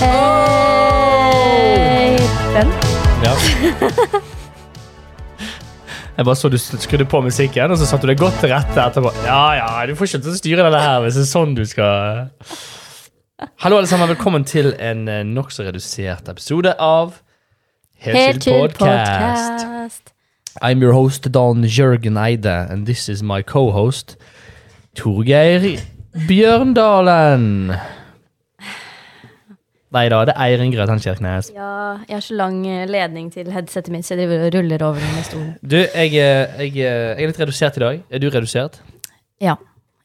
Hei! Den. Ja. Jeg bare så du skrudde på musikken, og så satte du deg godt til rette etterpå. Ja, ja, du får ikke til å styre dette her hvis det er sånn du skal Hallo, alle sammen. Velkommen til en eh, nokså redusert episode av Helt Helt til podcast. podcast. I'm your host, Dan Jørgen Eide, and this is my co-host, Torgeir Bjørndalen. Nei da, det er Eirin Grøtan Kirkenes. Ja, jeg har så lang eh, ledning til headsetet mitt, så jeg driver og ruller over den med stolen. Du, jeg, eh, jeg, eh, jeg er litt redusert i dag. Er du redusert? Ja,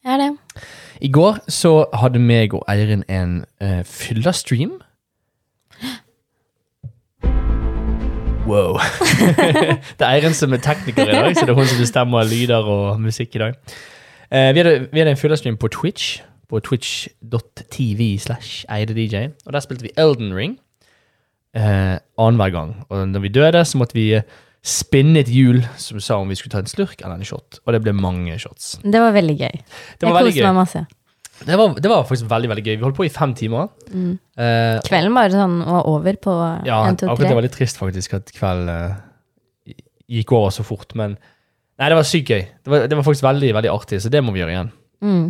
jeg er det. I går så hadde meg og Eirin en uh, fylla-stream. Wow. det er Eirin som er tekniker i dag, så det er hun som bestemmer lyder og musikk i dag. Uh, vi, hadde, vi hadde en fylla-stream på Twitch, på twitch.tv slash eidedj, og der spilte vi Elden Ring eh, annenhver gang. Og når vi døde, så måtte vi eh, spinne et hjul som sa om vi skulle ta en slurk eller en shot, og det ble mange shots. Det var veldig gøy. Det var jeg koste meg masse. Det var, det var faktisk veldig veldig gøy. Vi holdt på i fem timer. Mm. Eh, Kvelden bare sånn var over på ja, 1, 2, akkurat det var litt trist faktisk at kvelden eh, gikk over så fort. Men nei, det var sykt gøy. Det var, det var faktisk veldig veldig artig, så det må vi gjøre igjen. Mm.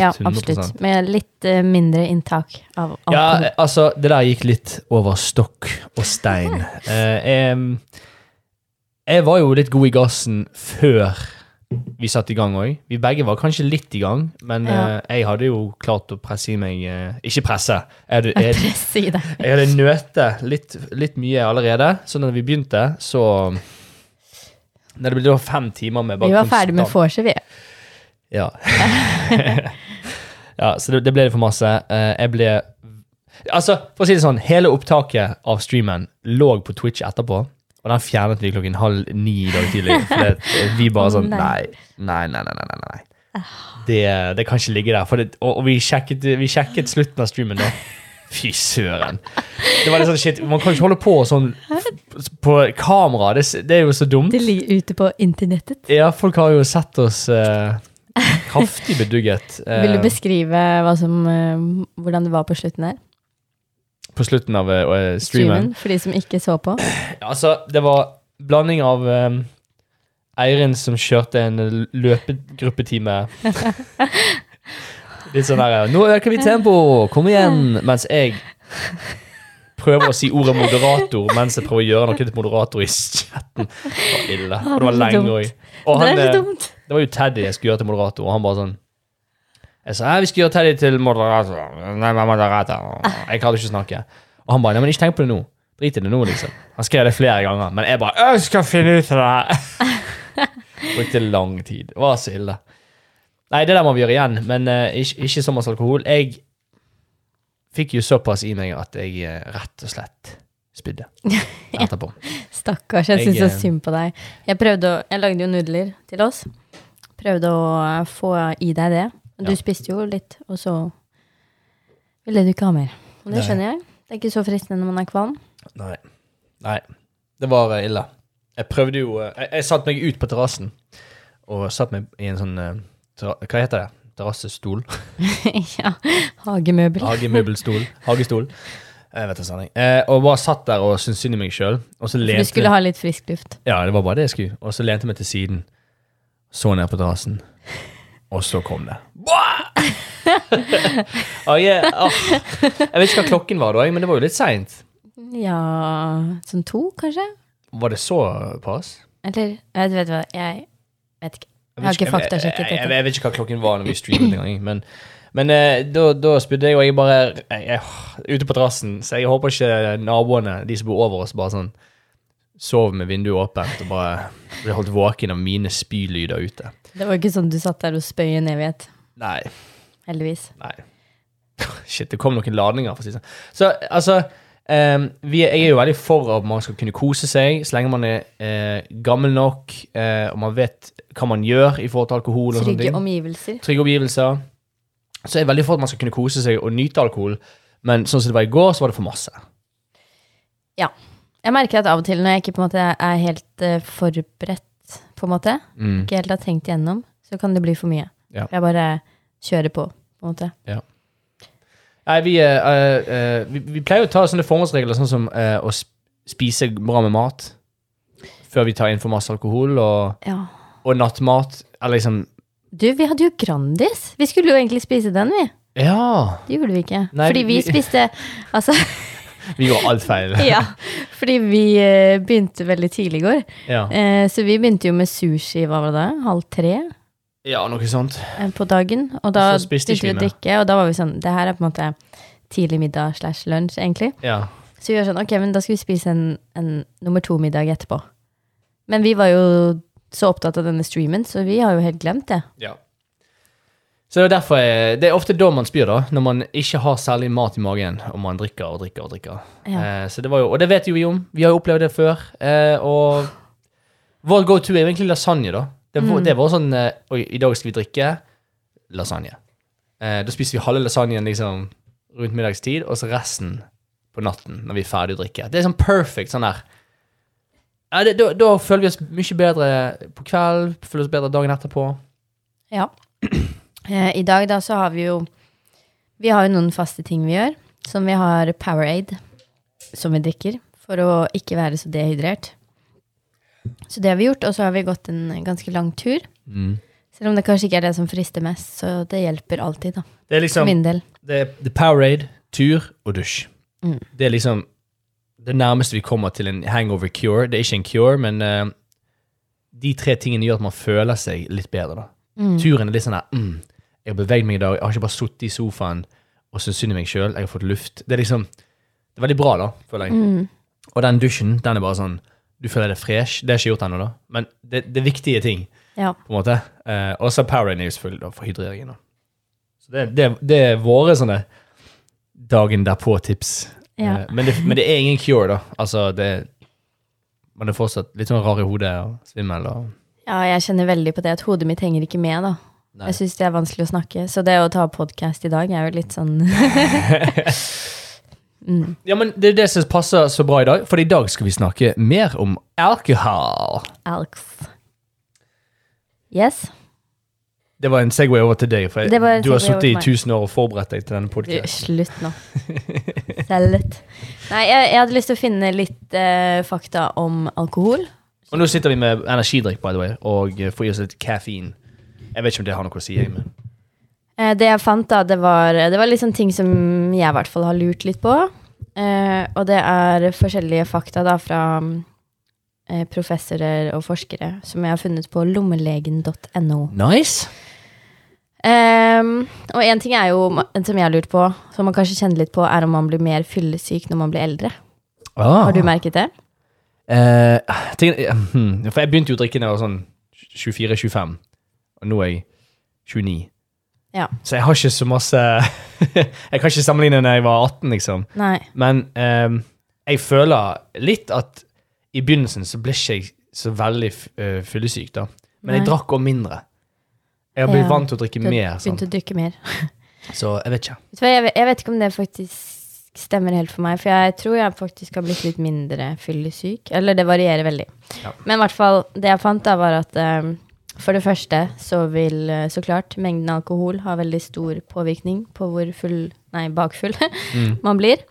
Ja, absolutt. Med litt uh, mindre inntak av alkohol. Ja, eh, altså, det der gikk litt over stokk og stein. uh, jeg, jeg var jo litt god i gassen før vi satte i gang òg. Vi begge var kanskje litt i gang, men Ja. uh, jeg hadde jo klart å presse i meg eh, Ikke presse. Jeg hadde, jeg, det. Jeg hadde nøte litt, litt mye allerede, så når vi begynte, så Når det ble da fem timer med bare Vi var ferdig med vorset, vi. Ja. ja, så det, det ble det for masse. Eh, jeg ble Altså, for å si det sånn, hele opptaket av streamen lå på Twitch etterpå, og den fjernet vi klokken halv ni i dag tidlig. For det, vi bare sånn nei. Nei, nei, nei, nei. nei. Det, det kan ikke ligge der. Det, og, og vi, sjekket, vi sjekket slutten av streamen da. Fy søren. Det var litt sånn shit, Man kan ikke holde på sånn på kamera. Det, det er jo så dumt. Det ligger ute på internettet. Ja, folk har jo sett oss eh, kraftig bedugget. eh, Vil du beskrive hva som, eh, hvordan det var på slutten her? på slutten av uh, streamen. For de som ikke så på. Ja, altså, det var blanding av um, Eirin som kjørte en løpegruppetime. Litt sånn der Nå øker vi tempo! Kom igjen! Mens jeg prøver å si ordet moderator mens jeg prøver å gjøre noe til moderator i chatten. Det var ille. Og det var lenge òg. Det er så eh, dumt. Det var jo Teddy jeg skulle gjøre til moderator, og han bare sånn Jeg sa vi skal gjøre Teddy til moderator. Nei, moderator. Jeg klarte ikke å snakke. Og han bare Nei, men ikke tenk på det nå. Drit i det nå, liksom. Han skrev det flere ganger, men jeg bare Jeg skal finne ut av det! Brukte lang tid. Det var så ille. Nei, det der må vi gjøre igjen, men uh, ikke, ikke så alkohol. Jeg fikk jo såpass i meg at jeg uh, rett og slett spydde etterpå. Stakkars, jeg Jeg, syns så eh, synd på deg. Jeg prøvde å, jeg lagde jo nudler til oss. Prøvde å få i deg det. Du Ja. spiste jo litt, og så ville du ikke ha mer. Og det Nei. skjønner jeg. Det er ikke så fristende når man er kvalm. Nei. Nei. Det var eh, ille. Jeg prøvde jo eh, Jeg, jeg satte meg ut på terrassen og satt meg i en sånn eh, Hva heter det? Terrassestol? ja. Hagemøbel. Hagemøbelstol? Hagestol? Jeg vet ikke. Eh, og bare satt der og syntes synd i meg sjøl. Du skulle ha litt frisk luft. Ja, det var bare det jeg skulle. Og så lente jeg meg til siden. Så ned på terrassen. Og så kom det. oh, jeg, oh. jeg vet ikke hva klokken var da, men det var jo litt seint. Ja Sånn to, kanskje? Var det såpass? Eller jeg vet hva, jeg vet ikke. Jeg har ikke faktasjekket jeg, jeg, dette. jeg vet ikke hva klokken var når vi streamet engang. Men, men eh, da, da spydde jeg, og jeg bare jeg, jeg, Ute på terrassen. Så jeg håper ikke naboene, de som bor over oss, bare sånn sov med vinduet åpent og bare ble holdt våken av mine spylyder ute. Det var ikke sånn du satt der og spøy en evighet. Nei. Heldigvis. Nei. Shit, det kom noen ladninger, for å si det sånn. Så altså um, vi, Jeg er jo veldig for at man skal kunne kose seg så lenge man er uh, gammel nok, uh, og man vet hva man gjør i forhold til alkohol. og Trygge omgivelser. Trygge omgivelser. Så jeg er veldig for at man skal kunne kose seg og nyte alkohol, men sånn som det var i går, så var det for masse. Ja. Jeg merker at av og til når jeg ikke på en måte er helt eh, forberedt, på en måte, Mm. ikke helt har tenkt igjennom, så kan det bli for mye. Ja. Jeg bare kjører på, på en måte. Nei, vi, eh, eh, eh, vi, vi pleier å ta sånne formålsregler, sånn som eh, å sp- spise bra med mat før vi tar inn for masse alkohol, og, Ja. og nattmat. Eller liksom Du, vi hadde jo Grandis. Vi skulle jo egentlig spise den, vi. Ja! Det gjorde vi ikke. Nei, fordi vi vi- spiste Altså, Vi gjorde alt feil. ja. Fordi vi eh, begynte veldig tidlig i går. Ja, Eh, så vi begynte jo med sushi, hva var det da? Halv tre ja noe sånt. eh, på dagen. Og da begynte vi å drikke, og da var vi sånn Det her er på en måte tidlig middag slash lunsj, egentlig. Ja. Så vi var sånn, ok, men da skal vi spise en, en nummer to-middag etterpå. Men vi var jo så opptatt av denne streamen, så vi har jo helt glemt det. ja. Så det er derfor jeg, Det er ofte da man spyr, da. Når man ikke har særlig mat i magen, og man drikker og drikker og drikker. Ja. Eh, så det var jo, og det vet jo vi om. Vi har jo opplevd det før. Eh, og vår go to er egentlig lasagne, da. Det var, Mm. det var sånn eh, Oi, i dag skal vi drikke lasagne. Eh, da spiser vi halve lasagnen liksom rundt middagstid, og så resten på natten når vi er ferdig å drikke. Det er sånn perfect sånn der. Ja, det, da, da føler vi oss mye bedre på kveld, føler oss bedre dagen etterpå. Ja. Eh, I dag da så har vi jo Vi har jo noen faste ting vi gjør. Som vi har Powerade, som vi drikker, for å ikke være så dehydrert. Så det har vi gjort, og så har vi gått en ganske lang tur. Mm. Selv om det kanskje ikke er det som frister mest, så det hjelper alltid, da. Det er For liksom min del. Det det er Powerade, tur og dusj. Mm. Det er liksom det nærmeste vi kommer til en hangover cure. Det er ikke en cure, men uh, de tre tingene gjør at man føler seg litt bedre. da. Mm. Turen er litt sånn der mm, Jeg har beveget meg i dag. Jeg har ikke bare sittet i sofaen og syntes synd i meg sjøl. Jeg har fått luft. Det er liksom Det er veldig bra, da, føler jeg. Mm. Og den dusjen, den er bare sånn Du føler deg fresh. Det har jeg ikke gjort ennå, da. Men det, det er viktige ting, Ja. på en måte. Eh, og så Powerade er jo selvfølgelig da for hydreringen. da. Så det, det, det er våre sånne dagen derpå-tips. Ja. Eh, men, men det er ingen cure, da. Altså, det Man er fortsatt litt sånn rar i hodet og svimmel og ja, jeg kjenner veldig på det at hodet mitt henger ikke med, da. Nei. Jeg syns det er vanskelig å snakke. Så det å ta podkast i dag er jo litt sånn mm. Ja, men det er det som passer så bra i dag, for i dag skal vi snakke mer om alkohol. Alks. Yes. Det var en Segway over til deg, for du har sittet i tusen år og forberedt deg til denne podkasten. slutt nå. Slutt. Nei, jeg, jeg hadde lyst til å finne litt uh, fakta om alkohol. Og nå sitter vi med energidrikk, by the way, og får i oss litt kaffein. Jeg vet ikke om det har noe å si. jeg, Men. Eh, det jeg fant, da, det var, det var liksom ting som jeg i hvert fall har lurt litt på. Eh, og det er forskjellige fakta da fra eh, professorer og forskere som jeg har funnet på lommelegen.no. Nice. Um, og en ting er jo, som jeg har lurt på, som man kanskje kjenner litt på, er om man blir mer fyllesyk når man blir eldre. Ah. Har du merket det? Uh, ting, eh, hmm, for jeg begynte jo å drikke da jeg var sånn 24-25, og nå er jeg 29. Ja. Så jeg har ikke så masse Jeg kan ikke sammenligne når jeg var 18, liksom. Nei. Men um, jeg føler litt at i begynnelsen så ble ikke jeg så veldig uh, fyllesyk, da. Men jeg drakk også mindre. Jeg har blitt Ja, vant til å drikke Du mer, sånn. begynt å drikke mer. så jeg vet ikke. Jeg, vet- ikke om det faktisk stemmer helt for meg, for jeg tror jeg faktisk har blitt litt mindre fyllesyk. Eller det varierer veldig. Ja. Men i hvert fall, det jeg fant da, var at eh, for det første så vil eh, så klart mengden alkohol ha veldig stor påvirkning på hvor full, nei, bakfull Mm. man blir.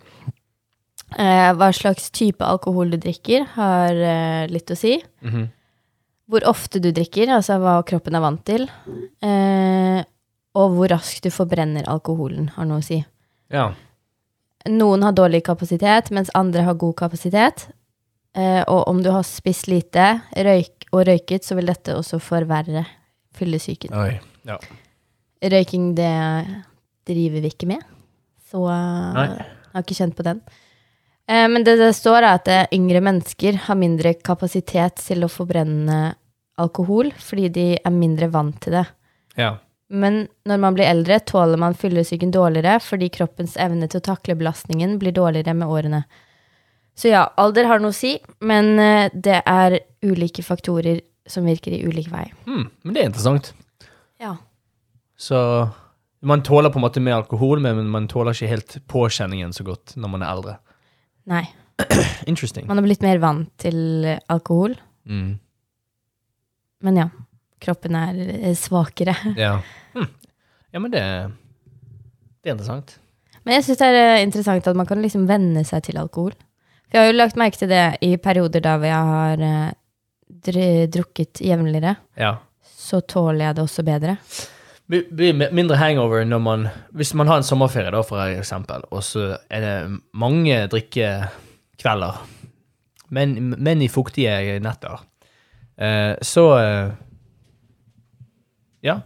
Eh, hva slags type alkohol du drikker, har eh, litt å si. Mhm. Hvor ofte du drikker, altså hva kroppen er vant til. Eh, og hvor raskt du forbrenner alkoholen, har noe å si. Ja. Noen har dårlig kapasitet, mens andre har god kapasitet. Eh, og om du har spist lite røyk og røyket, så vil dette også forverre fyllesyken. Oi. Ja. Røyking, det driver vi ikke med. Så Nei. jeg har ikke kjent på den. Eh, men det det står, er at eh, yngre mennesker har mindre kapasitet til å forbrenne alkohol, fordi de er mindre vant til det. ja. Men når man blir eldre, tåler man fyllesyken dårligere fordi kroppens evne til å takle belastningen blir dårligere med årene. Så ja, alder har noe å si, men eh, det er ulike faktorer som virker i ulik vei. Mm, men det er interessant. Ja. Så man tåler på en måte mer alkohol, men man tåler ikke helt påkjenningen så godt når man er eldre. Nei. Interesting. Man har blitt mer vant til alkohol, Mm. men ja. Kroppen er eh, svakere. Ja. Hm. ja, men det, det er interessant. Men jeg syns det er eh, interessant at man kan liksom venne seg til alkohol. For jeg har jo lagt merke til det i perioder da hvor jeg har eh, drukket jevnligere. Ja. Så tåler jeg det også bedre. Blir mindre hangover når man Hvis man har en sommerferie, da, for eksempel, og så er det mange drikkekvelder, men, men i fuktige netter, eh, så eh, Ja.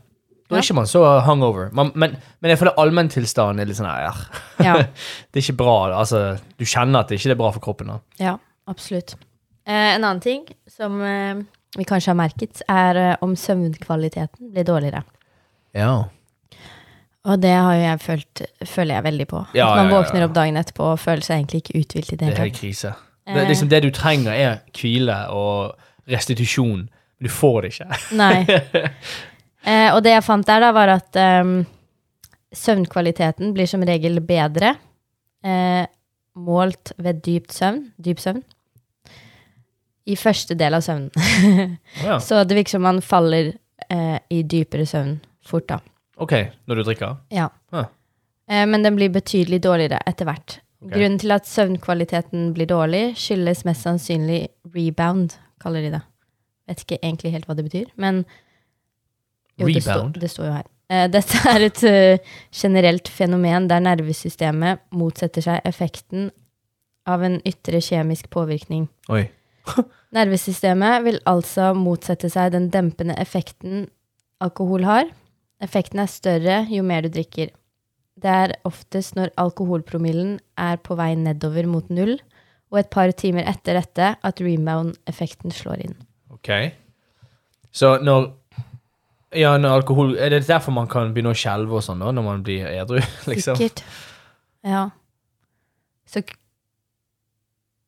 Da er Ja. ikke man så hungover. Man, men, men jeg føler allmenntilstanden er litt sånn her Ja, Det er ikke bra. Altså, du kjenner at det ikke er bra for kroppen. da. ja absolutt. Eh, en annen ting som eh, vi kanskje har merket, er eh, om søvnkvaliteten blir dårligere. Ja. Og det jeg følt, føler jeg veldig på. Ja, at man våkner opp dagen etterpå og føler seg egentlig ikke uthvilt i det Det er helt krise. Det, liksom, det du trenger, er hvile og restitusjon. Du får det ikke. Nei. Eh, og det jeg fant der, da, var at um, søvnkvaliteten blir som regel bedre eh, målt ved dypt søvn, dyp søvn i første del av søvnen. Ja. Så det virker som man faller eh, i dypere søvn fort, da. OK, når du drikker? Ja. Ah. Eh, men den blir betydelig dårligere etter hvert. Okay. Grunnen til at søvnkvaliteten blir dårlig, skyldes mest sannsynlig rebound, kaller de det. Vet ikke egentlig helt hva det betyr, men jo, det, står- det står jo her. Eh, dette er et eh, generelt fenomen der nervesystemet motsetter seg effekten av en ytre kjemisk påvirkning. Oi. Nervesystemet vil altså motsette seg den dempende effekten alkohol har. Effekten er større jo mer du drikker. Det er oftest når alkoholpromillen er på vei nedover mot null, og et par timer etter dette at rebound-effekten slår inn. OK. Så når Ja, alkohol Er det derfor man kan begynne å skjelve og sånn, da, når man blir edru? liksom? Sikkert. Ja. Så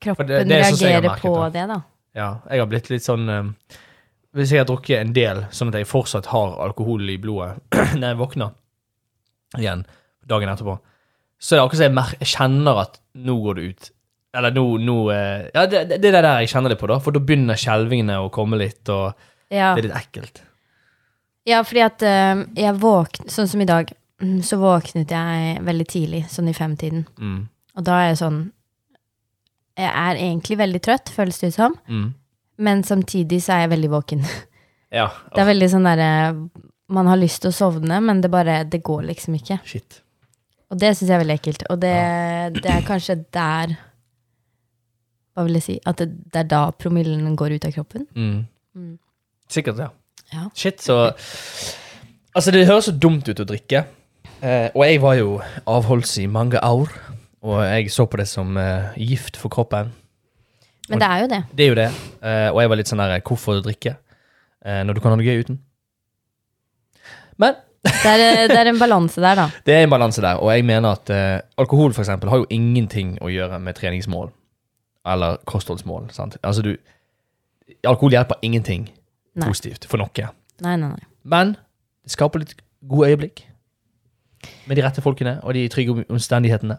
kroppen det- det sånn reagerer merket på det. det, da. Ja, jeg har blitt litt sånn um, Hvis jeg har drukket en del, sånn at jeg fortsatt har alkohol i blodet når jeg våkner igjen dagen etterpå, så er det akkurat som jeg, jeg kjenner at nå går det ut. Eller nå, nå eh, Ja, det, det det er der jeg kjenner det på, da, for da begynner skjelvingene å komme litt, og Ja, det er litt ekkelt. Ja fordi at eh, jeg våknet Sånn som i dag, mm, så våknet jeg veldig tidlig, sånn i femtiden. Mm. Og da er jeg sånn Jeg er egentlig veldig trøtt, føles det ut som. Mm. Men samtidig så er jeg veldig våken. Ja. Det er veldig sånn derre Man har lyst til å sovne, men det bare Det går liksom ikke. Shit. Og det syns jeg er veldig ekkelt. Og det, det er kanskje der Hva vil jeg si? At det, det er da promillen går ut av kroppen. Mm. Mm. Sikkert, ja. Ja. Shit, så Altså, det høres så dumt ut å drikke. Eh, og jeg var jo avholds i mange år, og jeg så på det som eh, gift for kroppen. Men det er jo det. Det er jo det. Eh, og jeg var litt sånn der Hvorfor drikke eh, når du kan ha det gøy uten? Men Det er, det er en balanse der, da. det er en balanse der, og jeg mener at eh, alkohol for eksempel har jo ingenting å gjøre med treningsmål eller kostholdsmål. Sant? Altså du Alkohol hjelper ingenting Nei. positivt for noe. Nei, nei, nei. Men det skaper litt gode øyeblikk med de rette folkene og de trygge omstendighetene.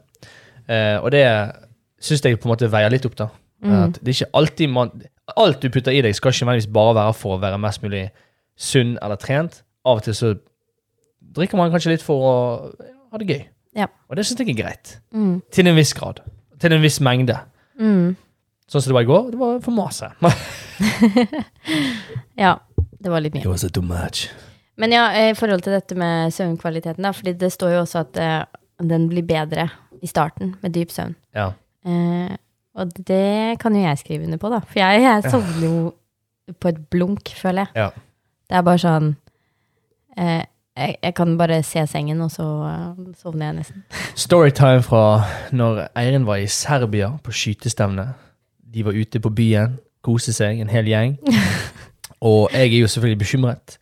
Eh, og det syns jeg på en måte veier litt opp, da. Mm. At det er ikke alltid man Alt du putter i deg, skal ikke nødvendigvis bare være for å være mest mulig sunn eller trent. Av og til så drikker man kanskje litt for å ha det gøy. Ja. Og det syns jeg er greit. Mm. Til en viss grad. Til en viss mengde. Mm. Sånn som det var i går. Det var for masse. Ja. Det var litt mye. It was too much. Men ja, i forhold til dette med søvnkvaliteten, da, fordi det står jo også at uh, den blir bedre i starten med dyp søvn. Ja. Uh, og det kan jo jeg skrive under på, da. For jeg, jeg sovner jo på et blunk, føler jeg. Ja. Det er bare sånn uh, jeg, jeg kan bare se sengen, og så sovner jeg nesten. Storytime fra når Eirin var i Serbia på skytestevne. De var ute på byen, kose seg, en hel gjeng. Og jeg er jo selvfølgelig bekymret.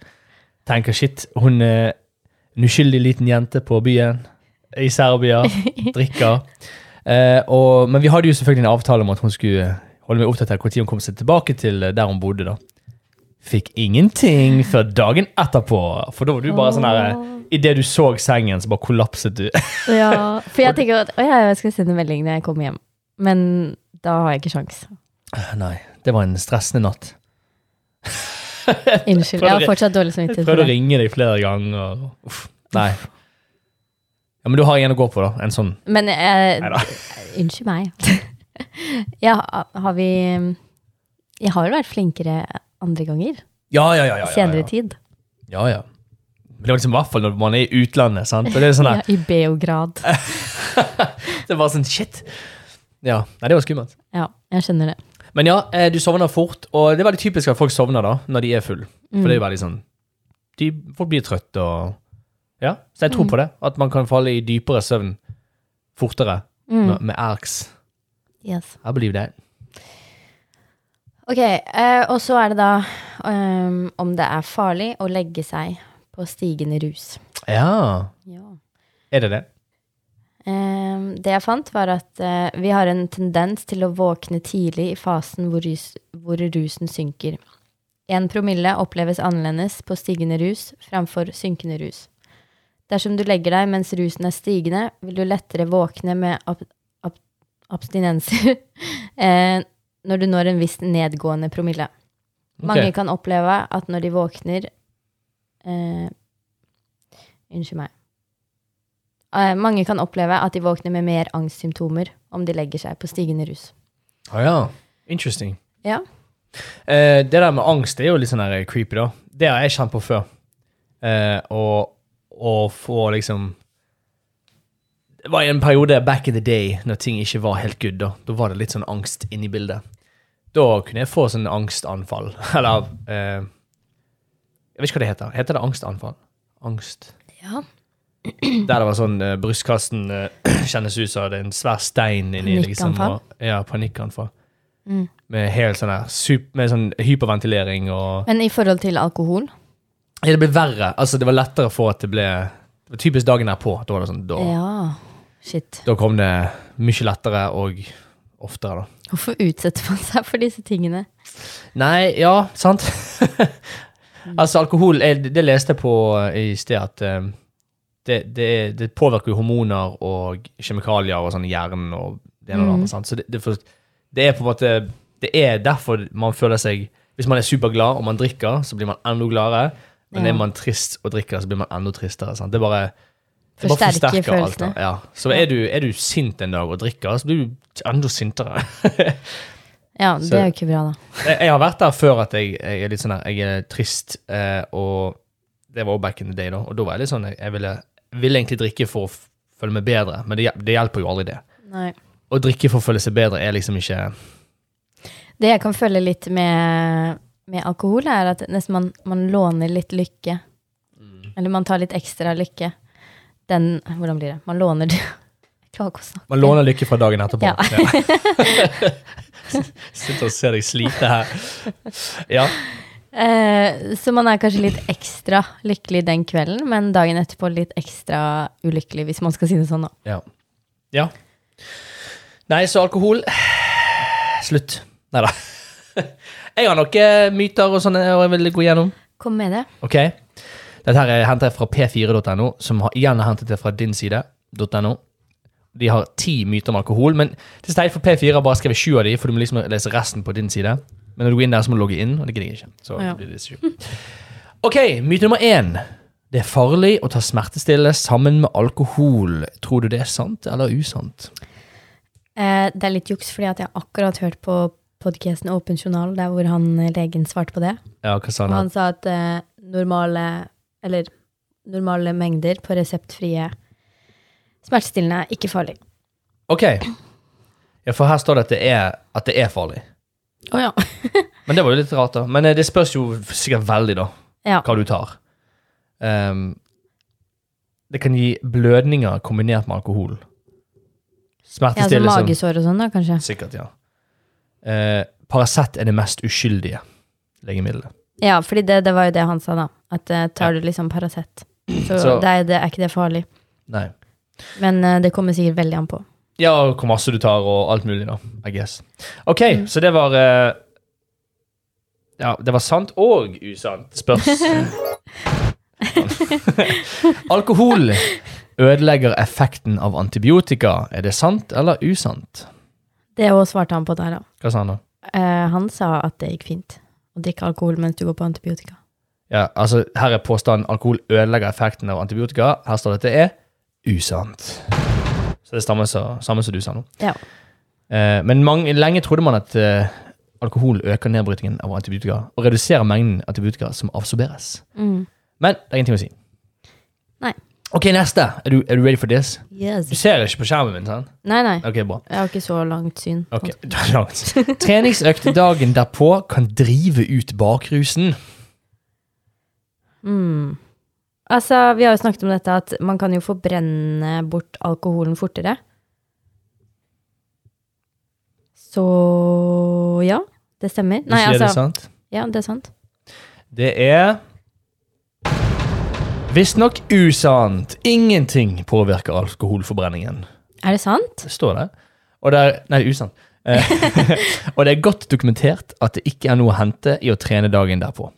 Tenker shit, hun er en uskyldig liten jente på byen i Serbia, drikker. Eh, og, men vi hadde jo selvfølgelig en avtale om at hun skulle holde meg oppdatert når hun kom seg tilbake til der hun bodde. da. Fikk ingenting før dagen etterpå. For da var du bare sånn her Idet du så sengen, så bare kollapset du. Ja, for jeg tenker at å ja, jeg skal sende melding når jeg kommer hjem. Men da har jeg ikke sjans. Nei, det var en stressende natt. Unnskyld. Jeg har fortsatt dårlig samvittighet prøvde for å ringe deg flere ganger. Uff, nei. Ja, Men du har en å gå på, da. En sånn. Men jeg, Unnskyld meg. ja, har vi Jeg har jo vært flinkere andre ganger. Ja, ja, ja. ja, ja, Senere tid. Ja, ja. Men det var liksom i hvert fall når man er i utlandet. sant? Det er sånn Ja, I Beograd. det var sånn shit. Ja, Nei, det var skummelt. Ja, jeg skjønner det. Men ja, eh, du sovner fort, og det er veldig typisk at folk sovner da, når de er full. For det er jo veldig sånn de, Folk blir trøtte og Ja, så jeg tror på det. At man kan falle i dypere søvn fortere med, med erks. Yes. I believe that. Ok, eh, og så er det da ehm, om det er farlig å legge seg på stigende rus. Ja. Ja. Er det det? Ehm, det jeg fant, var at eh, vi har en tendens til å våkne tidlig i fasen hvor, rus, hvor rusen synker. En promille oppleves annerledes på stigende rus framfor synkende rus. Dersom du legger deg mens rusen er stigende, vil du lettere våkne med ab ab abstinenser eh, når du når en viss nedgående promille. Mange kan oppleve at når de våkner eh, Unnskyld meg. Eh, mange kan oppleve at de våkner med mer angstsymptomer om de legger seg på stigende rus. Å ja. Interesting. Ja. Eh, det der med angst det er jo litt sånn her creepy, da. Det har jeg kjent på før. Eh, og, og få liksom Det var i en periode back in the day når ting ikke var helt good. Da Da var det litt sånn angst inni bildet. Da kunne jeg få sånn angstanfall. Eller eh, Jeg vet ikke hva det heter. Heter det angstanfall? Angst. ja. Der det var sånn uh, brystkassen uh, kjennes ut som det er en svær stein inni. Liksom, og, ja, panikkanfall. Mm. Med helt sånn her med sånn hyperventilering og Men i forhold til alkohol Ja, det ble verre. Altså, det var lettere for at det ble Det var typisk dagen derpå. Da var det sånn, da, Ja. Shit. da kom det mye lettere og oftere, da. Hvorfor utsetter man seg for disse tingene? Nei, ja, sant? altså, alkohol er, Det leste jeg på eh, i sted at eh, det, det, det påvirker jo hormoner og kjemikalier og sånn i hjernen og det ene og det andre. sant? Så det, det, det er på en måte Det er derfor man føler seg Hvis man er superglad og man drikker, så blir man enda gladere. Men Ja. er man trist og drikker, så blir man enda tristere. sant? Det bare det bare Forsterker følelsene. alt, da. Ja. Så er du, er du sint en dag og drikker, så blir du enda sintere. Ja, det er jo ikke bra, da. Jeg, jeg har vært der før at jeg, jeg er litt sånn her, jeg er trist, eh, og det var back in the day, da. Og da var jeg litt sånn, jeg ville, ville egentlig drikke for å føle meg bedre, men det, det hjelper jo aldri det. Nei. Å drikke for å føle seg bedre er liksom ikke Det jeg kan føle litt med, med alkohol, er at nesten man, man låner litt lykke. Mm. Eller man tar litt ekstra lykke. Den Hvordan blir det? Man låner det. Man låner lykke fra dagen etterpå. Ja. Sitter og ser deg slite her. Ja. Eh, så man er kanskje litt ekstra lykkelig den kvelden, men dagen etterpå litt ekstra ulykkelig, hvis man skal si det sånn, da. Ja. ja. Nei, så alkohol Slutt. Nei da. Jeg har noen myter og sånne og jeg vil gå gjennom. Kom med det. Ok. Dette her henter jeg fra p4.no, som har, igjen har hentet det fra din side.no. De har ti myter om alkohol, men det er for P4 har bare skrevet sju av de, for du må liksom lese resten på din side. Men når du går inn der, så må du logge inn, og det gidder jeg ikke. Så Ja. blir det sju. Ok, myte nummer én. Det er farlig å ta smertestillende sammen med alkohol. Tror du det er sant eller usant? Eh, det er litt juks, fordi at jeg akkurat hørt på podcasten Åpen journal, der hvor han eh, legen svarte på det. Ja, hva sa Og han? han sa at eh, normale, eller normale mengder på reseptfrie smertestillende er ikke farlig. Ok. Ja, for her står det at det er, at det er farlig. Å ja. Men det var jo litt rart, da. Men eh, det spørs jo sikkert veldig, da. ja. hva du tar. Um, det kan gi blødninger kombinert med alkohol. Ja, altså magesår og sånn, da, kanskje. Sikkert, ja. Uh, Paracet er det mest uskyldige legemiddelet. Ja, fordi det, det var jo det han sa, da. At uh, tar du liksom Paracet, så, Så- det, det er ikke det farlig. Nei. Men uh, det kommer sikkert veldig an på. Ja, og hvor masse du tar, og alt mulig, da. I guess. Ok, så det var uh, Ja, det var sant og usant. Spørs. Alkohol ødelegger effekten av antibiotika. Er det sant eller usant? Det òg svarte han på der, da. Hva sa han da? Uh, han sa at det gikk fint å drikke alkohol mens du går på antibiotika. Ja, altså Her er påstanden alkohol ødelegger effekten av antibiotika. Her står det at det er usant. Så det stammer så, samme som du sa nå. Ja. Eh, men mange, lenge trodde man at eh, alkohol øker nedbrytingen av antibiotika og reduserer mengden antibiotika som absorberes. Mm. Men det er ingenting å si. Nei. Ok, neste. Er du, er du ready for this? Yes. Du ser ikke på skjermen min, sant? Nei, nei. Ok, bra. Jeg har ikke så langt syn. Ok, du har langt. Treningsøkt dagen derpå kan drive ut bakrusen. Mm. Altså, vi har jo snakket om dette at man kan jo forbrenne bort alkoholen fortere. Så ja, det stemmer. Nei, sier det altså sant? Ja, det er sant. Det er visstnok usant. Ingenting påvirker alkoholforbrenningen. Er det sant? Det står det. Og det er, nei, usant. Eh, og det er godt dokumentert at det ikke er noe å hente i å trene dagen derpå.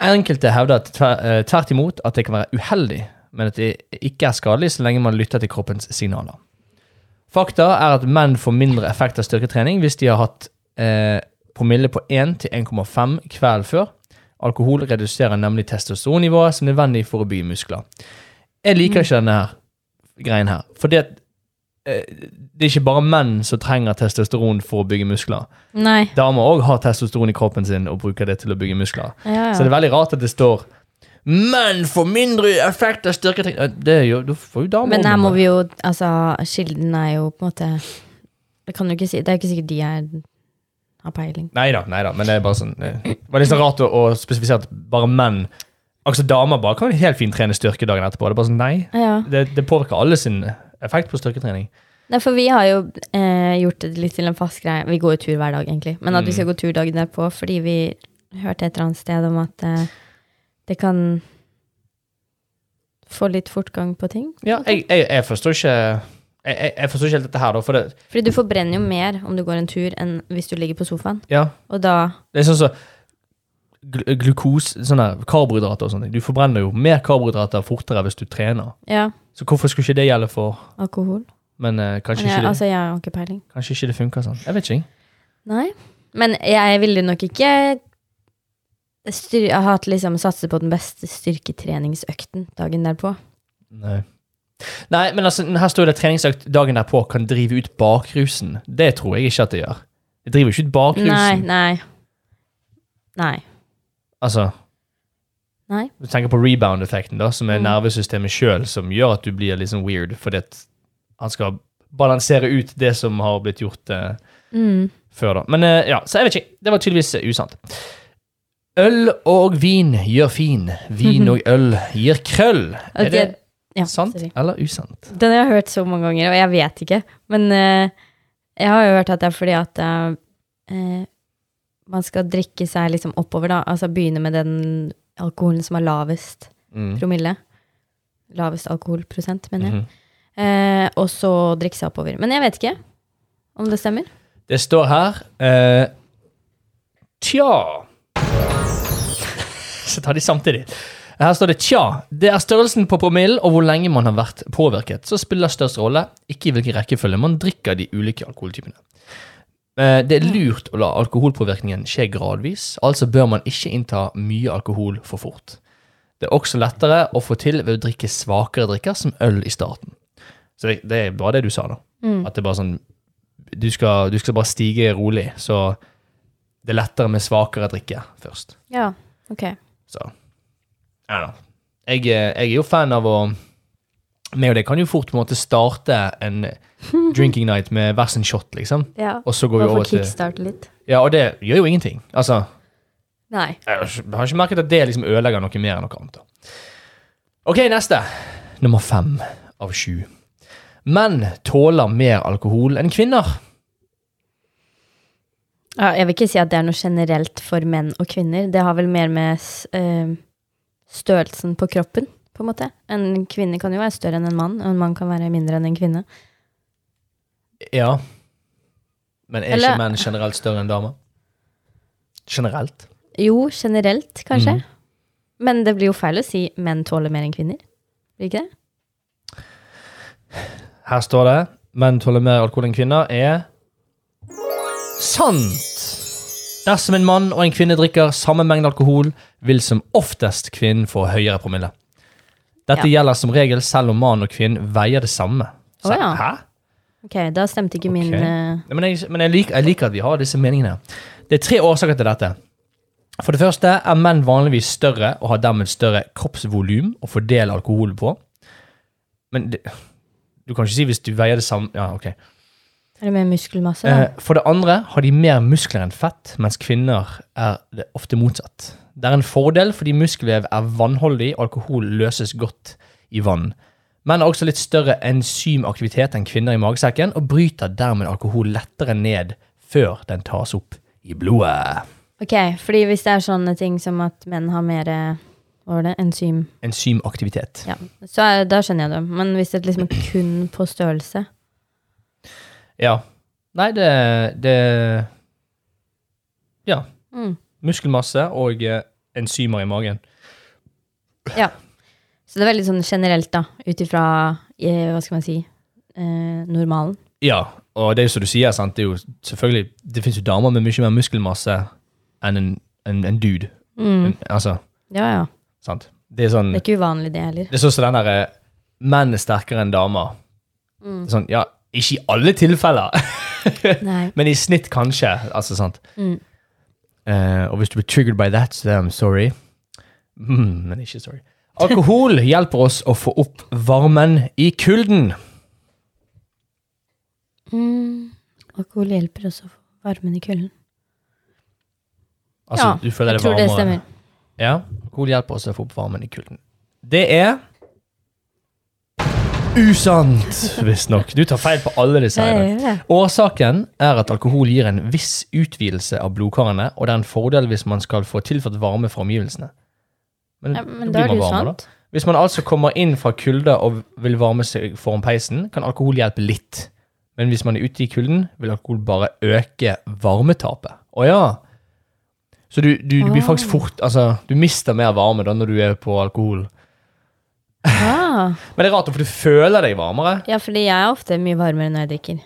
Enkelte hevder at tver, eh, tvert imot at det kan være uheldig, men at det ikke er skadelig så lenge man lytter til kroppens signaler. Fakta er at menn får mindre effekt av styrketrening hvis de har hatt eh, promille på 1 til 1,5 kveld før. Alkohol reduserer nemlig testosteronnivået som er nødvendig for å bygge muskler. Jeg liker ikke denne her, greien her, fordi at det er ikke bare menn som trenger testosteron for å bygge muskler. Nei. Damer òg har testosteron i kroppen sin og bruker det til å bygge muskler. Ja, Så det er veldig rart at det står Menn får mindre effekt av styrketrening. Eh, Det er jo, da får jo damer Men her må vi jo Altså, kilden er jo på en måte Det kan du ikke si. Det er ikke sikkert de er har peiling. Nei da, men det er bare sånn eh, Det var litt så rart å, å spesifisere at bare menn Altså damer bare kan helt fint trene styrke dagen etterpå. Det er bare sånn, nei, Ja. det, det påvirker alle sin effekt på styrketrening. Nei, for vi har jo eh, gjort det litt til en fast greie. Vi går jo tur hver dag, egentlig. Men at vi Mm. skal gå tur dagen derpå fordi vi hørte et eller annet sted om at eh, det kan få litt fortgang på ting. Ja, jeg, jeg, jeg forstår ikke jeg, jeg, forstår ikke helt dette her, da. For det, Fordi du forbrenner jo mer om du går en tur, enn hvis du ligger på sofaen. ja, Og da det er sånn som gl glukose, sånne karbohydrater og sånne ting. Du forbrenner jo mer karbohydrater fortere hvis du trener. Ja, Så hvorfor skulle ikke det gjelde for alkohol. Men eh, kanskje, Men jeg, ikke det, altså, jeg har ikke peiling. kanskje ikke det funker sånn. Jeg vet ikke. Nei. Men jeg ville nok ikke styr, ha hatt liksom satse på den beste styrketreningsøkten dagen derpå. Nei. Nei, men altså, her står det treningsøkt dagen derpå kan drive ut bakrusen. Det tror jeg ikke at det gjør. Det driver ikke ut bakrusen. Nei, nei. Nei. Altså, Nei. du tenker på rebound-effekten, da, som er Mm. nervesystemet sjøl som gjør at du blir litt sånn weird, fordi at han skal balansere ut det som har blitt gjort eh, Mm. før, da. Men eh, ja, så jeg vet ikke. Det var tydeligvis eh, usant. Øl og vin gjør fin. Vin og øl gir krøll. Er det ja, sant sorry. eller usant? Den har jeg hørt så mange ganger, og jeg vet ikke. Men eh, jeg har jo hørt at det er fordi at eh, man skal drikke seg liksom oppover, da. Altså begynne med den alkoholen som er lavest Mm. promille. Lavest alkoholprosent, mener jeg. Mhm. Eh, og så drikke seg oppover. Men jeg vet ikke om det stemmer. Det står her eh, Tja Så tar de samtidig. Her står det tja. Det er størrelsen på promillen og hvor lenge man har vært påvirket som spiller størst rolle, ikke i hvilken rekkefølge man drikker de ulike alkoholtypene. Eh, Det er lurt å la alkoholpåvirkningen skje gradvis, altså bør man ikke innta mye alkohol for fort. Det er også lettere å få til ved å drikke svakere drikker som øl i starten. Så det, det er bare det du sa, da. Mm. At det er bare sånn du skal, du skal bare stige rolig, så det er lettere med svakere drikke først. Ja, ok. Så I don't know. Jeg, eh, jeg er jo fan av å meg og deg kan jo fort på en måte starte en drinking night med hver sin shot, liksom. Ja. Og så går vi over til litt. Ja, og det gjør jo ingenting. Altså, Nei. jeg har ikke- har ikke merket at det liksom ødelegger noe mer enn noe annet. da. Ok, neste. Nummer fem av sju. Menn tåler mer alkohol enn kvinner. Ja, jeg vil ikke si at det er noe generelt for menn og kvinner. Det har vel mer med eh, størrelsen på kroppen, på en måte. En kvinne kan jo være større enn en mann, og en mann kan være mindre enn en kvinne. Ja. Men er Eller- ikke menn generelt større enn damer? Generelt? Jo, generelt, kanskje. Mm. Men det blir jo feil å si menn tåler mer enn kvinner. Blir ikke det? Her står det menn tåler mer alkohol enn kvinner er sant. Dersom en mann og en kvinne drikker samme mengde alkohol, vil som oftest kvinnen få høyere promille. Dette Ja. gjelder som regel selv om mann og kvinne veier det samme. Så, oh, ja. Hæ? Ok, da stemte ikke min Ok. eh, Men, jeg, men jeg, liker, jeg liker at vi har disse meningene. Det er tre årsaker til dette. For det første er menn vanligvis større og har dermed større kroppsvolum å fordele alkohol på. Men det, du kan ikke si hvis du veier det samme Ja, ok. Er det mer muskelmasse? da? Eh, For det andre har de mer muskler enn fett, mens kvinner er det ofte motsatt. Det er en fordel fordi muskelvev er vannholdig, og alkohol løses godt i vann. Menn har også litt større enzymaktivitet enn kvinner i magesekken, og bryter dermed alkohol lettere ned før den tas opp i blodet. Ok, fordi hvis det er sånne ting som at menn har mer Hva var det? Enzym? Enzymaktivitet. Ja, så er, da skjønner jeg det. Men hvis det liksom er kun på størrelse Ja. Nei, det, det Ja. mm. Muskelmasse og eh, enzymer i magen. Ja. Så det er veldig sånn generelt, da, ut ifra eh, Hva skal man si eh, normalen. Ja, og det er jo som du sier, sant? det er jo selvfølgelig Det fins jo damer med mye mer muskelmasse enn en, en, en dude. Mm. En, altså, Ja, ja. sant? Det er sånn Det er ikke uvanlig, det heller. Det er sånn som den derre Menn er sterkere enn damer. Mm. Sånn, ja, ikke i alle tilfeller, men i snitt kanskje. Altså, sant? Mm. Eh, og hvis du blir triggered by that, så I'm sorry. Mm, men ikke sorry. Alkohol hjelper oss å få opp varmen i kulden. Mm. Alkohol hjelper oss å få varmen i kulden. Altså, Ja, Jeg tror det stemmer. Ja, alkohol hjelper oss å få opp varmen i kulden. Det er usant, visstnok. Du tar feil på alle disse. her. Årsaken er at alkohol gir en viss utvidelse av blodkarene, og det er en fordel hvis man skal få tilført varme fra omgivelsene. Men, Ja, men da er blir man sant. da. Hvis man altså kommer inn fra kulde og vil varme seg foran peisen, kan alkohol hjelpe litt. Men hvis man er ute i kulden, vil alkohol bare øke varmetapet. Å ja! Så du, du, du blir faktisk Ah. fort Altså, du mister mer varme da når du er på alkohol. Ah. Men det er rart, for du føler deg varmere. Ja, fordi jeg er ofte mye varmere når jeg drikker.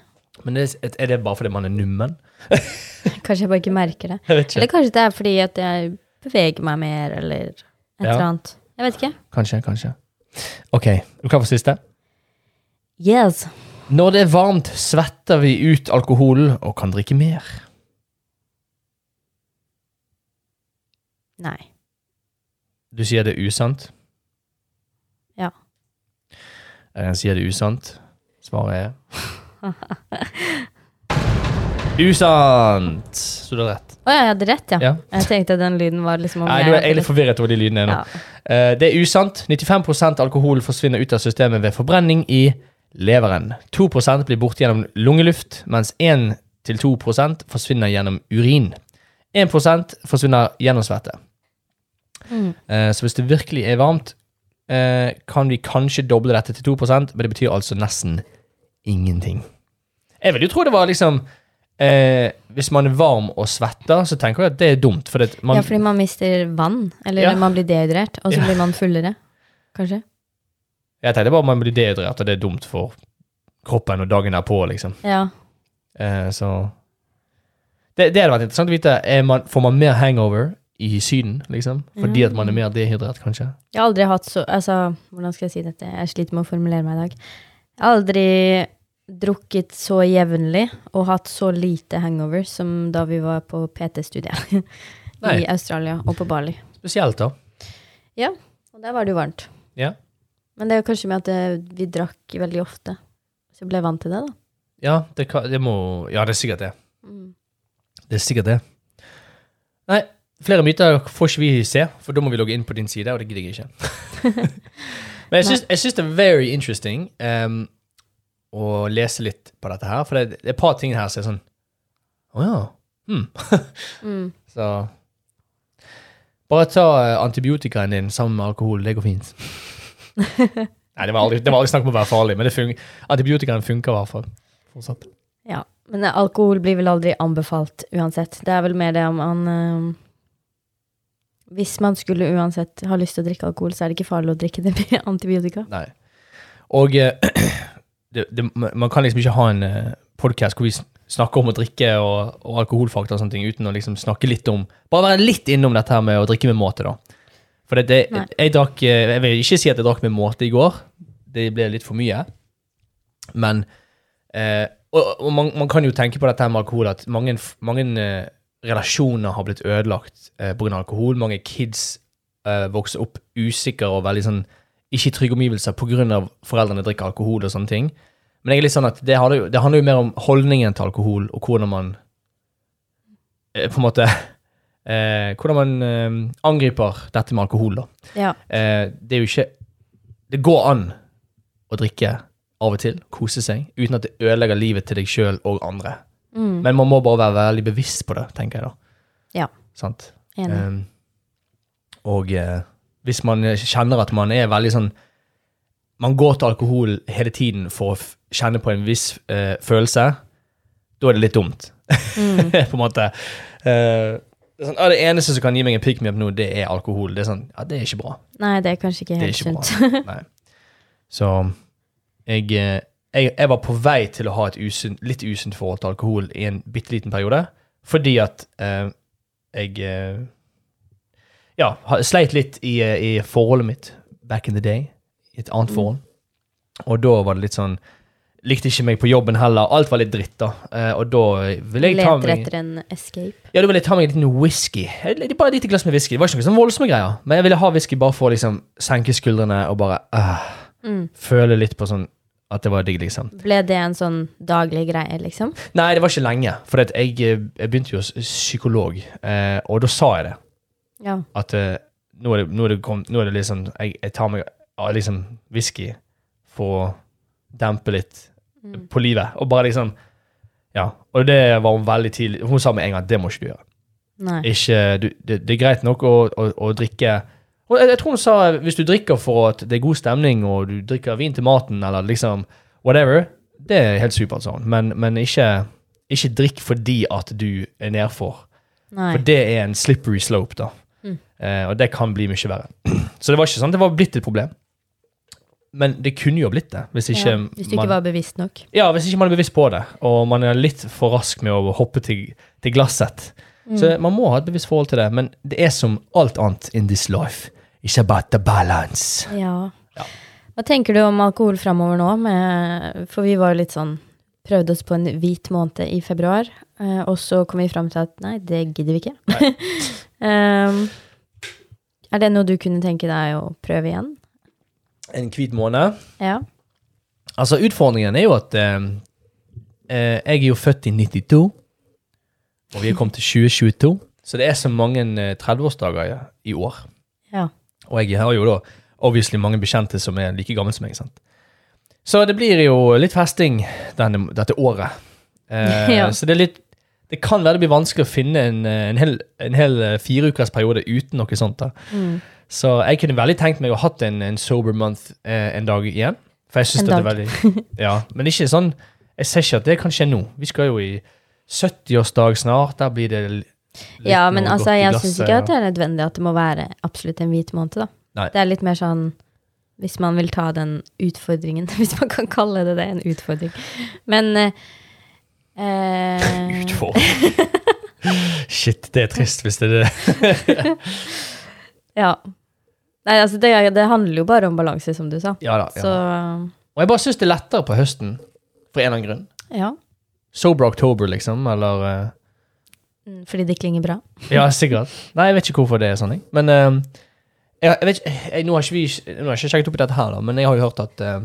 Men det, er- det bare fordi man er nummen? Kanskje jeg bare ikke merker det. Ikke. Eller kanskje det er fordi at jeg beveger meg mer, eller et Ja. eller annet. Jeg vet ikke. Kanskje, kanskje. Ok, du kan få siste? Yes. Når det er varmt, svetter vi ut alkoholen og kan drikke mer. Nei. Du sier det er usant? Ja. Jeg sier det usant. Svaret er Usant! Så du har rett. Å ja, jeg hadde rett, ja. Ja. Jeg tenkte at den lyden var liksom om Nei, du er hadde egentlig forvirret over de lydene. Ja. uh, Det er usant. 95% alkohol forsvinner ut av systemet ved forbrenning i leveren. 2% blir borte gjennom lungeluft, mens 1-2% forsvinner gjennom urin. 1 forsvinner gjennom svette. Mm. Uh, Så hvis det virkelig er varmt, eh, kan vi kanskje doble dette til 2% men det betyr altså nesten ingenting. Jeg vil jo tro det var liksom eh, Hvis man er varm og svetter, så tenker jeg at det er dumt. For det, man, ja, fordi man mister vann, eller Ja. man blir dehydrert, og så Ja. blir man fullere. Kanskje? Jeg tenkte bare man blir dehydrert, og det er dumt for kroppen og dagen derpå, liksom. Ja. Eh, så det, det hadde vært interessant å vite. Man, får man mer hangover i Syden, liksom? Fordi at man er mer dehydrert, kanskje? Jeg har aldri hatt så Altså, hvordan skal jeg si dette? Jeg sliter med å formulere meg i dag. Jeg har aldri drukket så jevnlig og hatt så lite hangover som da vi var på PT-studiet i Australia og på Bali. Spesielt, da. Ja. Og der var det jo varmt. Ja. Men det er jo kanskje med at det, vi drakk veldig ofte. Så jeg ble vant til det, da. Ja, det, kan, det må Ja, det er sikkert det. Mm. Det er sikkert det. Nei, flere myter får ikke vi se, for da må vi logge inn på din side, og det gidder jeg ikke. Men jeg syns, det er very interesting um, å lese litt på dette her, for det, det er et par ting her som er sånn Å ja. Hmm. Mm. Så Bare ta eh, antibiotikaen din sammen med alkohol. Det går fint. Nei, det var aldri, det var aldri snakk om å være farlig, men fun antibiotikaen funker i hvert fall. Fortsatt. Ja. Men alkohol blir vel aldri anbefalt uansett. Det er vel mer det om man eh, Hvis man skulle uansett ha lyst til å drikke alkohol, så er det ikke farlig å drikke det med antibiotika. Nei. Og eh, det, det, man kan liksom ikke ha en uh, podkast hvor vi snakker om å drikke og, og alkoholfakta og sånne ting uten å liksom snakke litt om Bare være litt innom dette her med å drikke med måte, da. For det, det, jeg drakk eh, Jeg vil ikke si at jeg drakk med måte i går. Det ble litt for mye. Men eh, Og, og man, man kan jo tenke på dette her med alkohol, at mange, mange eh, relasjoner har blitt ødelagt eh, pga. alkohol. Mange kids eh, vokser opp usikre og veldig sånn ikke i trygge omgivelser pga. foreldrene drikker alkohol og sånne ting. Men jeg er litt sånn at det handler, jo, det handler jo mer om holdningen til alkohol, og hvordan man eh, på en måte eh, Hvordan man eh, angriper dette med alkohol, da. Ja. Eh, det er jo ikke Det går an å drikke av og til, kose seg, uten at det ødelegger livet til deg sjøl og andre. Mm. Men man må bare være veldig bevisst på det, tenker jeg da. Ja. Sant? Enig. Um, og eh, hvis man kjenner at man er veldig sånn Man går til alkohol hele tiden for å kjenne på en viss eh, følelse, da er det litt dumt. Mm. på en måte. Uh, det, sånn, ah, det eneste som kan gi meg en pick me up nå, det er alkohol. Det er sånn, ja, det er ikke bra. Nei, det er kanskje ikke Det helt sunt. Så jeg, eh, jeg, jeg var på vei til å ha et usunt, litt usunt forhold til alkohol i en bitte liten periode, fordi at eh, jeg eh, ja, sleit litt i, eh, i forholdet mitt back in the day, i et annet Mm. forhold. Og da var det litt sånn Likte ikke meg på jobben heller. Alt var litt dritt, da. Eh, og da ville jeg ta Leter meg etter en escape. ja, da ville jeg ta meg en liten whisky. Bare et lite glass med whisky. Det var ikke noe sånn voldsomme greier. Men jeg ville ha whisky bare for å liksom senke skuldrene og bare ah, Mm. føle litt på sånn at det var digg, liksom. Ble det en sånn daglig greie, liksom? Nei, det var ikke lenge. For at jeg, eh, jeg begynte jo hos psykolog, eh, og da sa jeg det. Ja. At eh, nå, er det, nå, er det kom, nå er det liksom jeg, jeg tar meg av liksom whisky for å dempe litt Mm. på livet. Og bare liksom Ja. Og det var hun veldig tidlig Hun sa med en gang det må ikke du gjøre. Ikke, du, det, det er greit nok å, å, å drikke og jeg, jeg tror hun sa hvis du drikker for at det er god stemning, og du drikker vin til maten, eller liksom whatever, det er helt supert sånn. Men, men ikke, ikke drikk fordi at du er nedfor. Nei. For det er en slippery slope, da. Mm. Eh, og det kan bli mye verre. Så det var ikke sånn det var blitt et problem. Men det kunne jo blitt det, hvis ikke ja, hvis du ikke man var bevisst nok. ja, hvis ikke man er bevisst på det, og man er litt for rask med å hoppe til, til glasset. Mm. Så man må ha et bevisst forhold til det, men det er som alt annet in this life. It's about the balance. Ja. Ja. Hva tenker du om alkohol framover nå? Med, for vi var jo litt sånn Prøvde oss på en hvit måned i februar, eh, og så kom vi fram til at nei, det gidder vi ikke. um, er det noe du kunne tenke deg å prøve igjen? En hvit måned. Ja. Altså, utfordringen er jo at eh, eh, jeg er jo født i 92, og vi er kommet til 2022, så det er så mange eh, 30-årsdager i år. Og jeg har jo da obviously mange bekjente som er like gamle som meg. sant? Så det blir jo litt festing denne, dette året. Eh, Ja. Så det er litt Det kan være det blir vanskelig å finne en, eh, en hel, en hel fireukersperiode fireukers periode uten noe sånt. da. Mm. Så jeg kunne veldig tenkt meg å hatt en, en sober month eh, en dag igjen. For jeg synes det er veldig Ja, men ikke sånn Jeg ser ikke at det kan skje nå. Vi skal jo i 70-årsdag snart. Der blir det ja, men altså, jeg syns ikke at det er nødvendig at det må være absolutt en hvit måned, da. Nei. Det er litt mer sånn hvis man vil ta den utfordringen, hvis man kan kalle det det, en utfordring. Men eh, eh, Utfordring. Shit, det er trist hvis det er det. Ja. Nei, altså, det, det handler jo bare om balanse, som du sa. Ja da. Så Ja. Og jeg bare syns det er lettere på høsten, for en eller annen grunn. ja. Sober October, liksom, eller eh, Fordi det klinger bra. Ja, sikkert. Nei, jeg vet ikke hvorfor det er sånn. Men eh, jeg, jeg vet ikke, jeg, nå, har ikke vi, nå har jeg ikke sjekket opp i dette her, da, men jeg har jo hørt at eh,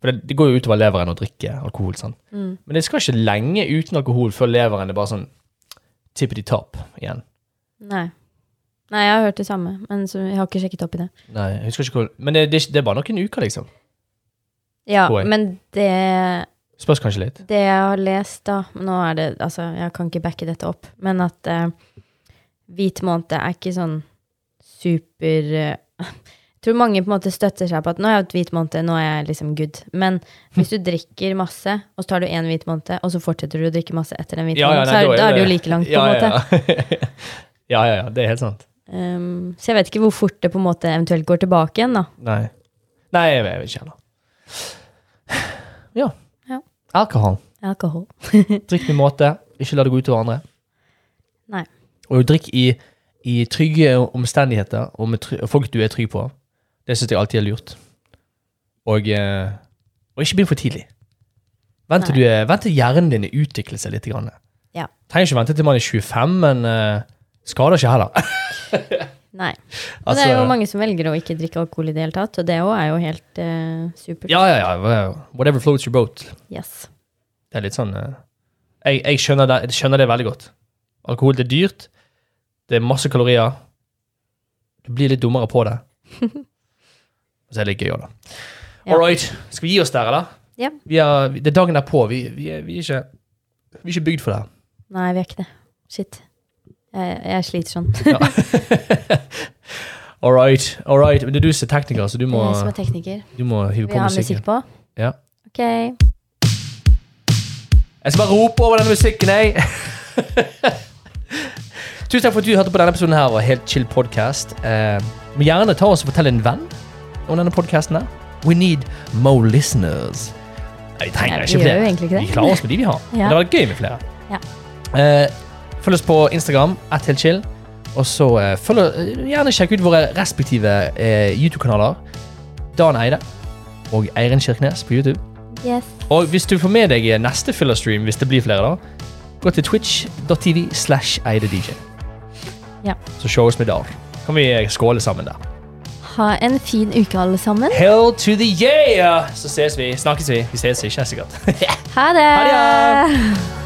For det, det går jo utover leveren å drikke alkohol. sant? Mm. Men det skal ikke lenge uten alkohol før leveren er bare sånn tippity top igjen. Nei. Nei, jeg har hørt det samme, men så, jeg har ikke sjekket opp i det. Nei, jeg husker ikke hvor Men det, det, det er bare noen uker, liksom. Ja, men det, Spørs kanskje litt. det jeg har lest, da Nå er det Altså, jeg kan ikke backe dette opp, men at eh, hvit måned er ikke sånn super eh, Jeg tror mange på en måte støtter seg på at nå har jeg hatt hvit måned, nå er jeg liksom good. Men hvis du drikker masse, og så tar du én hvit måned, og så fortsetter du å drikke masse etter den hvite måneden, så er, da er det jo like langt, på en måte. ja, ja, ja. Det er helt sant. Um, så jeg vet ikke hvor fort det på en måte eventuelt går tilbake igjen, da. Nei. Nei, jeg vet ikke heller. Ja. Alkohol. Alkohol. Drikk med måte. Ikke la det gå ut over andre. Nei. Og drikk i i trygge omstendigheter og med try folk du er trygg på. Det syns jeg alltid er lurt. Og, eh, og ikke begynn for tidlig. Vent til, du er, hjernen din utvikler seg litt. Grann. Ja. Trenger ikke vente til man er 25, men uh, skader ikke heller. Nei. Men Altså, det er jo mange som velger å ikke drikke alkohol i det hele tatt, og det òg er jo helt uh, supert. Ja, ja, ja. Whatever floats your boat. Yes. Det er litt sånn uh, jeg, jeg, skjønner det, jeg skjønner det veldig godt. Alkohol det er dyrt. Det er masse kalorier. Du blir litt dummere på det. Og så er det litt gøy òg, da. Ja. All right. Skal vi gi oss der, eller? Ja. Vi er, det er dagen derpå. Vi, vi, er, vi, er ikke, vi er ikke bygd for det. her. Nei, vi er ikke det. Shit. Jeg, jeg sliter sånn. All right. all right. Men det er du som er tekniker, så du må, jeg som er tekniker. du må hive Vi har musikken. musikk på? Ja. Ok. Jeg skal bare rope over denne musikken, jeg. Tusen takk for at du hørte på denne episoden her av Helt chill podcast. Eh, må gjerne ta oss og fortelle en venn om denne podcasten her. We need more listeners. Vi trenger ja, vi ikke flere. Vi klarer oss med de vi har. Men det var vært gøy med flere. Ja. Eh, følg oss på Instagram, at chill. Og så eh, følg, eh, gjerne sjekk ut våre respektive eh, YouTube-kanaler. Dan Eide og Eirin Kirkenes på YouTube. Yes. Og hvis du får med deg neste filler-stream, hvis det blir flere, da, gå til twitch.tv slash eidedj. Ja. Så show oss med der. Kan vi skåle sammen der. Ha en fin uke, alle sammen. Hell to the yeah! Så ses vi. Snakkes vi. Vi ses ikke, sikkert. Ha det! Ha det!